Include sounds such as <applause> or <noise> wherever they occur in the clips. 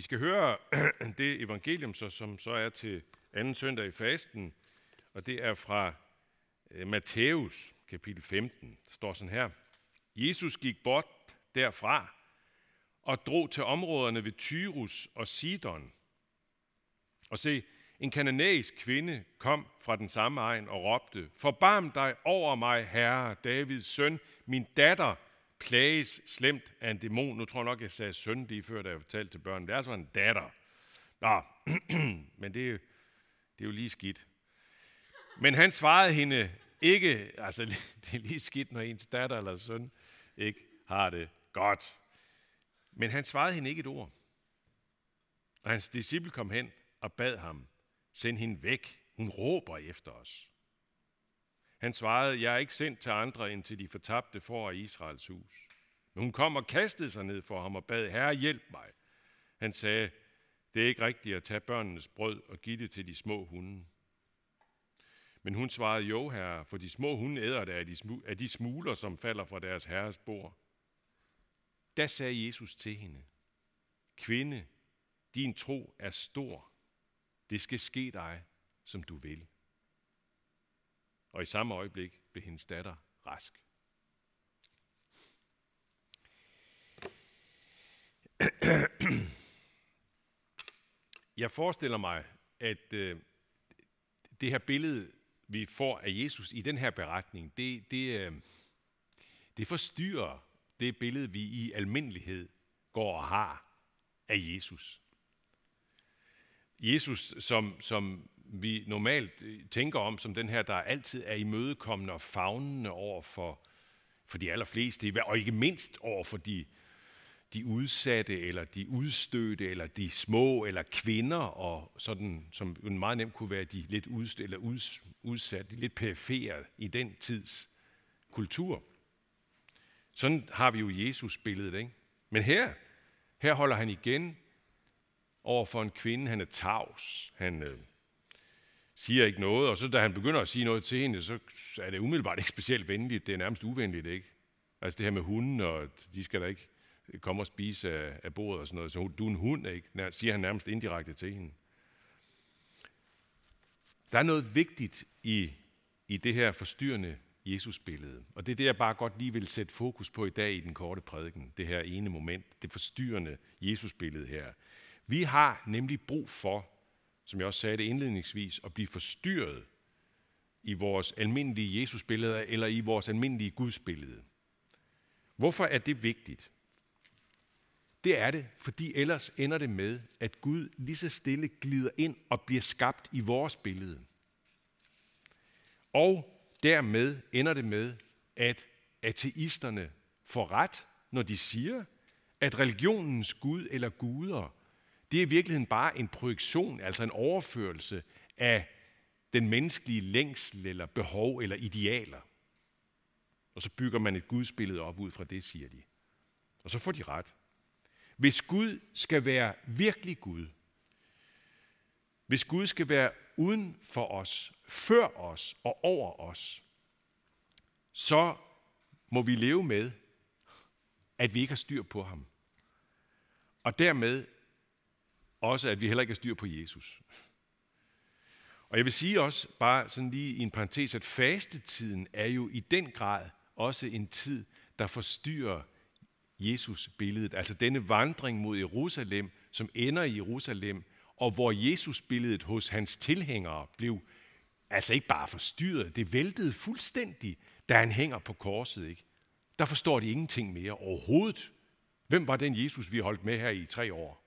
Vi skal høre <clears throat> det evangelium, så, som så er til anden søndag i fasten, og det er fra øh, Matthæus, kapitel 15. Der står sådan her. Jesus gik bort derfra og drog til områderne ved Tyrus og Sidon. Og se, en kananæisk kvinde kom fra den samme egen og råbte, Forbarm dig over mig, herre, Davids søn, min datter plages slemt af en dæmon. Nu tror jeg nok, jeg sagde søn lige før, da jeg fortalte til børnene. Det er altså en datter. Nå, <clears throat> men det er, det er jo lige skidt. Men han svarede hende ikke, altså <laughs> det er lige skidt, når ens datter eller søn ikke har det godt. Men han svarede hende ikke et ord. Og hans disciple kom hen og bad ham, send hende væk, hun råber efter os. Han svarede, jeg er ikke sendt til andre end til de fortabte for af Israels hus. Men hun kom og kastede sig ned for ham og bad, Herre, hjælp mig. Han sagde, det er ikke rigtigt at tage børnenes brød og give det til de små hunde. Men hun svarede, jo herre, for de små hunde æder det af de, af de smuler, som falder fra deres herres bord. Da sagde Jesus til hende, Kvinde, din tro er stor. Det skal ske dig, som du vil. Og i samme øjeblik blev hendes datter rask. Jeg forestiller mig, at øh, det her billede, vi får af Jesus i den her beretning, det, det, øh, det forstyrrer det billede, vi i almindelighed går og har af Jesus. Jesus, som, som vi normalt øh, tænker om som den her, der altid er imødekommende og fagnende over for, for de allerfleste, og ikke mindst over for de, de udsatte, eller de udstødte, eller de små, eller kvinder, og sådan, som meget nemt kunne være de lidt udstødte, eller uds, udsatte, de lidt perifere i den tids kultur. Sådan har vi jo Jesus-billedet, ikke? Men her, her holder han igen over for en kvinde. Han er tavs. Han øh, siger ikke noget. Og så da han begynder at sige noget til hende, så er det umiddelbart ikke specielt venligt. Det er nærmest uvenligt, ikke? Altså det her med hunden, og de skal da ikke komme og spise af, af bordet og sådan noget. Så du er en hund, ikke? siger han nærmest indirekte til hende. Der er noget vigtigt i, i det her forstyrrende Jesus-billede. Og det er det, jeg bare godt lige vil sætte fokus på i dag i den korte prædiken. Det her ene moment, det forstyrrende Jesus-billede her. Vi har nemlig brug for, som jeg også sagde det indledningsvis, at blive forstyrret i vores almindelige Jesusbillede eller i vores almindelige Gudsbillede. Hvorfor er det vigtigt? Det er det, fordi ellers ender det med, at Gud lige så stille glider ind og bliver skabt i vores billede. Og dermed ender det med, at ateisterne får ret, når de siger, at religionens Gud eller guder, det er i virkeligheden bare en projektion, altså en overførelse af den menneskelige længsel eller behov eller idealer. Og så bygger man et gudsbillede op ud fra det, siger de. Og så får de ret. Hvis Gud skal være virkelig Gud, hvis Gud skal være uden for os, før os og over os, så må vi leve med, at vi ikke har styr på ham. Og dermed også, at vi heller ikke har styr på Jesus. Og jeg vil sige også, bare sådan lige i en parentes, at fastetiden er jo i den grad også en tid, der forstyrrer Jesus-billedet. Altså denne vandring mod Jerusalem, som ender i Jerusalem, og hvor Jesus-billedet hos hans tilhængere blev altså ikke bare forstyrret, det væltede fuldstændig, da han hænger på korset. Ikke? Der forstår de ingenting mere overhovedet. Hvem var den Jesus, vi har holdt med her i tre år?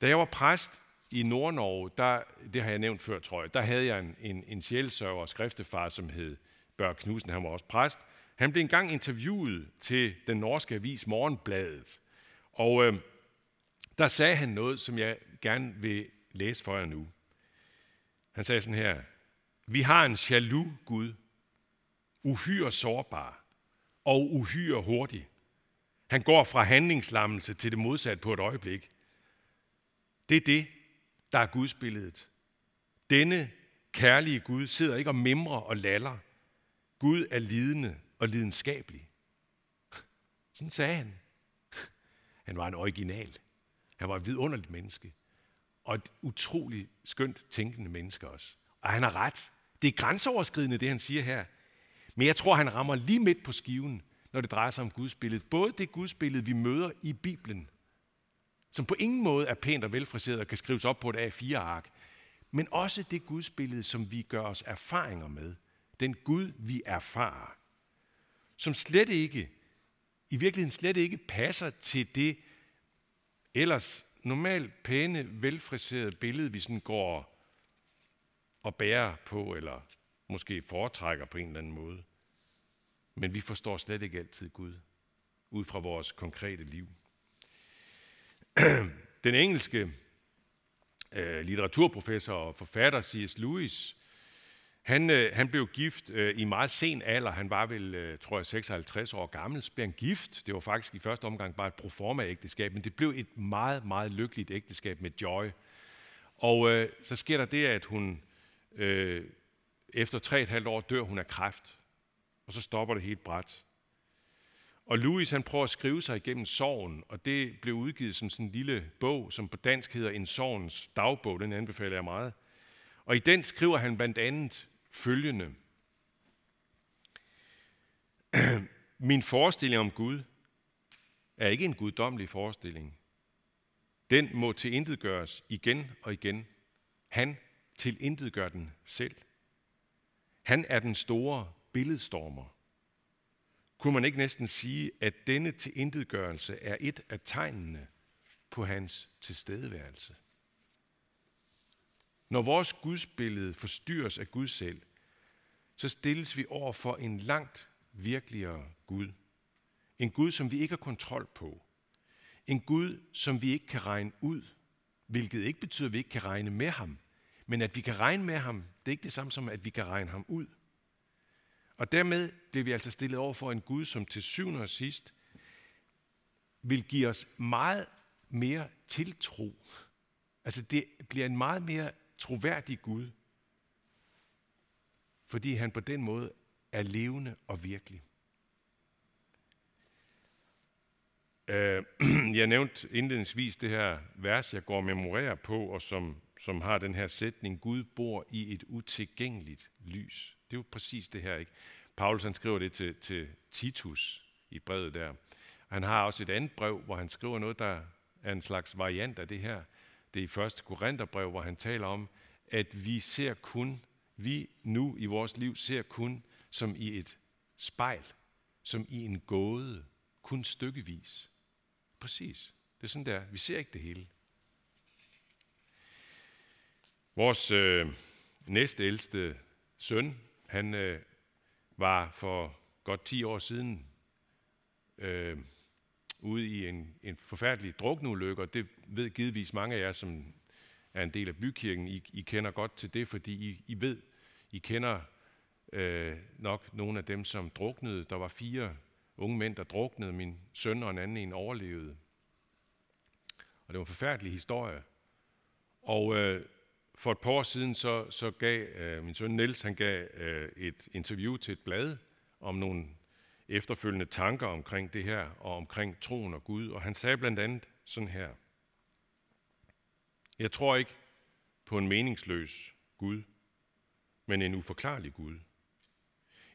Da jeg var præst i Nordnorge, der, det har jeg nævnt før, tror jeg, der havde jeg en, en, en sjælsøver og skriftefar, som hed Bør Knudsen, han var også præst. Han blev engang interviewet til den norske avis Morgenbladet, og øh, der sagde han noget, som jeg gerne vil læse for jer nu. Han sagde sådan her, vi har en jaloux Gud, uhyre sårbar og uhyre hurtig. Han går fra handlingslammelse til det modsatte på et øjeblik. Det er det, der er Guds billedet. Denne kærlige Gud sidder ikke og mimrer og laller. Gud er lidende og lidenskabelig. Sådan sagde han. Han var en original. Han var et vidunderligt menneske. Og et utroligt skønt tænkende menneske også. Og han har ret. Det er grænseoverskridende, det han siger her. Men jeg tror, han rammer lige midt på skiven, når det drejer sig om Guds billede. Både det Guds billede, vi møder i Bibelen, som på ingen måde er pænt og velfriseret og kan skrives op på et A4-ark, men også det gudsbillede, som vi gør os erfaringer med. Den Gud, vi erfarer. Som slet ikke, i virkeligheden slet ikke passer til det ellers normalt pæne, velfriserede billede, vi sådan går og bærer på, eller måske foretrækker på en eller anden måde. Men vi forstår slet ikke altid Gud, ud fra vores konkrete liv. <clears throat> Den engelske øh, litteraturprofessor og forfatter C.S. Lewis, han, øh, han blev gift øh, i meget sen alder. Han var vel, øh, tror jeg, 56 år gammel. Så blev han gift. Det var faktisk i første omgang bare et proforma-ægteskab, men det blev et meget, meget lykkeligt ægteskab med Joy. Og øh, så sker der det, at hun øh, efter tre et halvt år dør hun af kræft. Og så stopper det helt bræt. Og Louis han prøver at skrive sig igennem sorgen, og det blev udgivet som sådan en lille bog, som på dansk hedder En sorgens dagbog. Den anbefaler jeg meget. Og i den skriver han blandt andet følgende. <clears throat> Min forestilling om Gud er ikke en guddommelig forestilling. Den må tilintetgøres igen og igen. Han tilintetgør den selv. Han er den store billedstormer. Kunne man ikke næsten sige, at denne tilintetgørelse er et af tegnene på hans tilstedeværelse? Når vores gudsbillede forstyrres af Gud selv, så stilles vi over for en langt virkeligere Gud. En Gud, som vi ikke har kontrol på. En Gud, som vi ikke kan regne ud, hvilket ikke betyder, at vi ikke kan regne med ham. Men at vi kan regne med ham, det er ikke det samme som, at vi kan regne ham ud. Og dermed bliver vi altså stillet over for en Gud, som til syvende og sidst vil give os meget mere tiltro. Altså det bliver en meget mere troværdig Gud, fordi han på den måde er levende og virkelig. Øh, <clears throat> jeg nævnte indledningsvis det her vers, jeg går og memorerer på, og som, som har den her sætning, Gud bor i et utilgængeligt lys. Det er jo præcis det her, ikke? Paulus han skriver det til, til Titus i brevet der. Han har også et andet brev, hvor han skriver noget, der er en slags variant af det her. Det er i 1. Korintherbrev, hvor han taler om, at vi ser kun, vi nu i vores liv ser kun som i et spejl, som i en gåde, kun stykkevis. Præcis. Det er sådan der. Vi ser ikke det hele. Vores øh, næstældste søn, han øh, var for godt 10 år siden øh, ude i en, en forfærdelig drukneulykke, og det ved givetvis mange af jer, som er en del af bykirken, I, I kender godt til det, fordi I, I ved, I kender øh, nok nogle af dem, som druknede. Der var fire unge mænd, der druknede. Min søn og en anden en overlevede. Og det var en forfærdelig historie. Og øh, for et par år siden, så, så gav øh, min søn Niels, han gav øh, et interview til et blad om nogle efterfølgende tanker omkring det her, og omkring troen og Gud. Og han sagde blandt andet sådan her. Jeg tror ikke på en meningsløs Gud, men en uforklarlig Gud.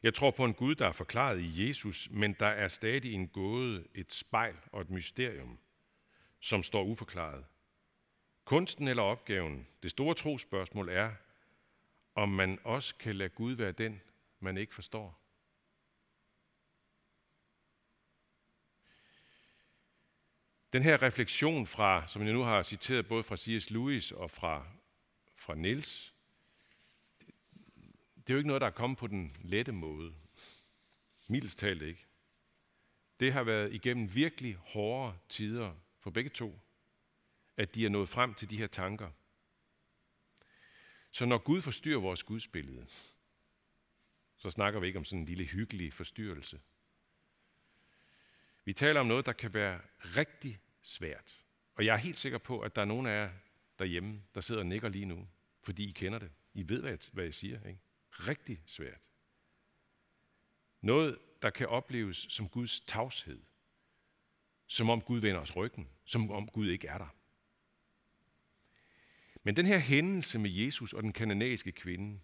Jeg tror på en Gud, der er forklaret i Jesus, men der er stadig en gåde, et spejl og et mysterium, som står uforklaret. Kunsten eller opgaven, det store trospørgsmål er, om man også kan lade Gud være den, man ikke forstår. Den her refleksion fra, som jeg nu har citeret både fra C.S. Lewis og fra, fra Niels, det er jo ikke noget, der er kommet på den lette måde. Mildest talt ikke. Det har været igennem virkelig hårde tider for begge to at de er nået frem til de her tanker. Så når Gud forstyrrer vores gudsbillede, så snakker vi ikke om sådan en lille hyggelig forstyrrelse. Vi taler om noget, der kan være rigtig svært. Og jeg er helt sikker på, at der er nogen af jer derhjemme, der sidder og nikker lige nu, fordi I kender det. I ved, hvad jeg, hvad jeg siger. Ikke? Rigtig svært. Noget, der kan opleves som Guds tavshed som om Gud vender os ryggen, som om Gud ikke er der. Men den her hændelse med Jesus og den kananæiske kvinde,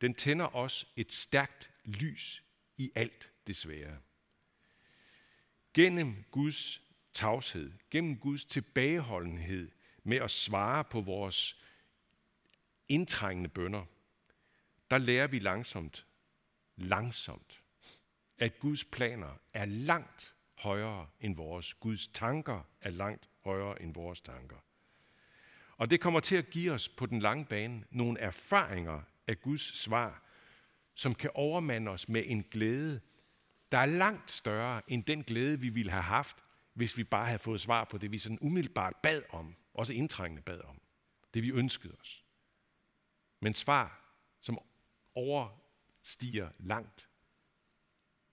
den tænder os et stærkt lys i alt det svære. Gennem Guds tavshed, gennem Guds tilbageholdenhed med at svare på vores indtrængende bønder, der lærer vi langsomt, langsomt, at Guds planer er langt højere end vores. Guds tanker er langt højere end vores tanker. Og det kommer til at give os på den lange bane nogle erfaringer af Guds svar, som kan overmande os med en glæde, der er langt større end den glæde, vi ville have haft, hvis vi bare havde fået svar på det, vi sådan umiddelbart bad om, også indtrængende bad om. Det vi ønskede os. Men svar, som overstiger langt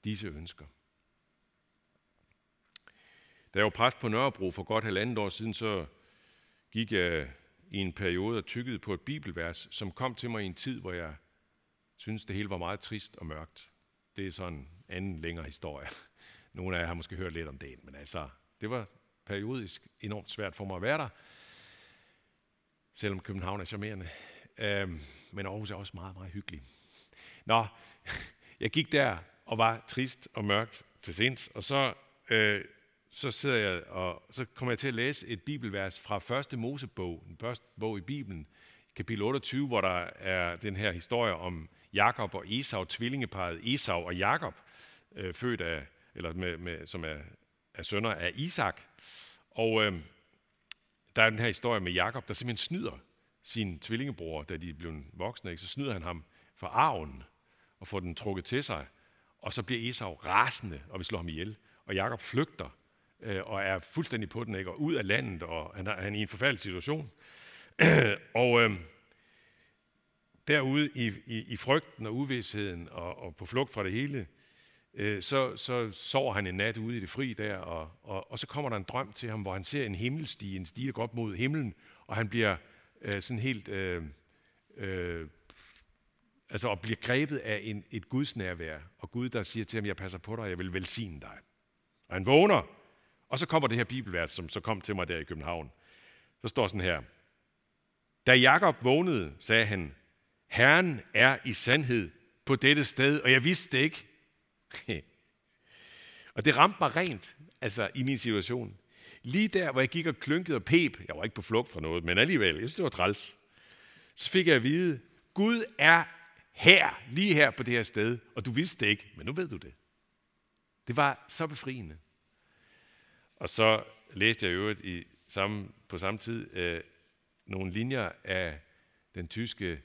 disse ønsker. Da jeg var præst på Nørrebro for godt halvandet år siden, så gik jeg i en periode og tykkede på et bibelvers, som kom til mig i en tid, hvor jeg synes det hele var meget trist og mørkt. Det er sådan en anden længere historie. <laughs> Nogle af jer har måske hørt lidt om det, men altså, det var periodisk enormt svært for mig at være der, selvom København er charmerende. Øhm, men Aarhus er også meget, meget hyggelig. Nå, <laughs> jeg gik der og var trist og mørkt til sinds, og så, øh, så sidder jeg og så kommer jeg til at læse et bibelvers fra første Mosebog, den første bog i Bibelen, kapitel 28, hvor der er den her historie om Jakob og Esau, tvillingeparet Esau og Jakob, øh, født af, eller med, med, som er, er sønner af Isak. Og øh, der er den her historie med Jakob, der simpelthen snyder sin tvillingebror, da de er blevet voksne, ikke? så snyder han ham for arven og får den trukket til sig. Og så bliver Esau rasende og vil slå ham ihjel. Og Jakob flygter øh, og er fuldstændig på den, ikke? og ud af landet, og han er, han er i en forfærdelig situation. <clears throat> og øh, derude i, i, i frygten og uvidsheden og, og på flugt fra det hele, øh, så, så sover han en nat ude i det fri der, og, og, og så kommer der en drøm til ham, hvor han ser en himmelstige, en stige, der går op mod himlen, og han bliver øh, sådan helt, øh, øh, altså at bliver grebet af en, et Guds nærvær, og Gud, der siger til ham, jeg passer på dig, jeg vil velsigne dig. Og han vågner, og så kommer det her bibelvers, som så kom til mig der i København. Så står sådan her. Da Jakob vågnede, sagde han, Herren er i sandhed på dette sted, og jeg vidste det ikke. <laughs> og det ramte mig rent, altså i min situation. Lige der, hvor jeg gik og klynkede og pep, jeg var ikke på flugt fra noget, men alligevel, jeg synes, det var træls, så fik jeg at vide, Gud er her, lige her på det her sted, og du vidste det ikke, men nu ved du det. Det var så befriende. Og så læste jeg i øvrigt i samme, på samme tid øh, nogle linjer af den tyske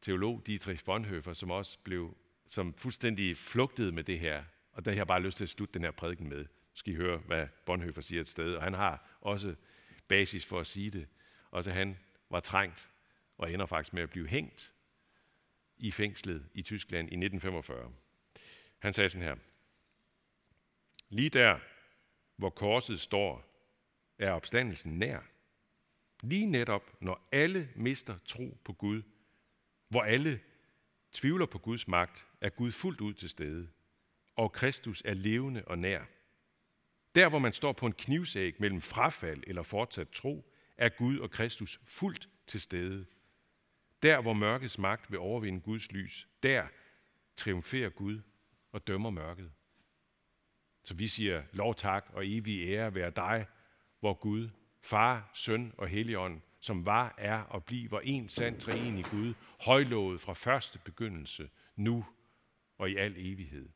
teolog Dietrich Bonhoeffer, som også blev som fuldstændig flugtede med det her. Og der har jeg bare lyst til at slutte den her prædiken med. Nu skal I høre, hvad Bonhoeffer siger et sted. Og han har også basis for at sige det. Også han var trængt og ender faktisk med at blive hængt i fængslet i Tyskland i 1945. Han sagde sådan her. Lige der, hvor korset står, er opstandelsen nær. Lige netop, når alle mister tro på Gud, hvor alle tvivler på Guds magt, er Gud fuldt ud til stede, og Kristus er levende og nær. Der, hvor man står på en knivsæg mellem frafald eller fortsat tro, er Gud og Kristus fuldt til stede. Der, hvor mørkets magt vil overvinde Guds lys, der triumferer Gud og dømmer mørket. Så vi siger lov tak og evig ære være dig, hvor Gud, Far, Søn og Helligånd, som var, er og bliver en sand træen i Gud, højlovet fra første begyndelse, nu og i al evighed.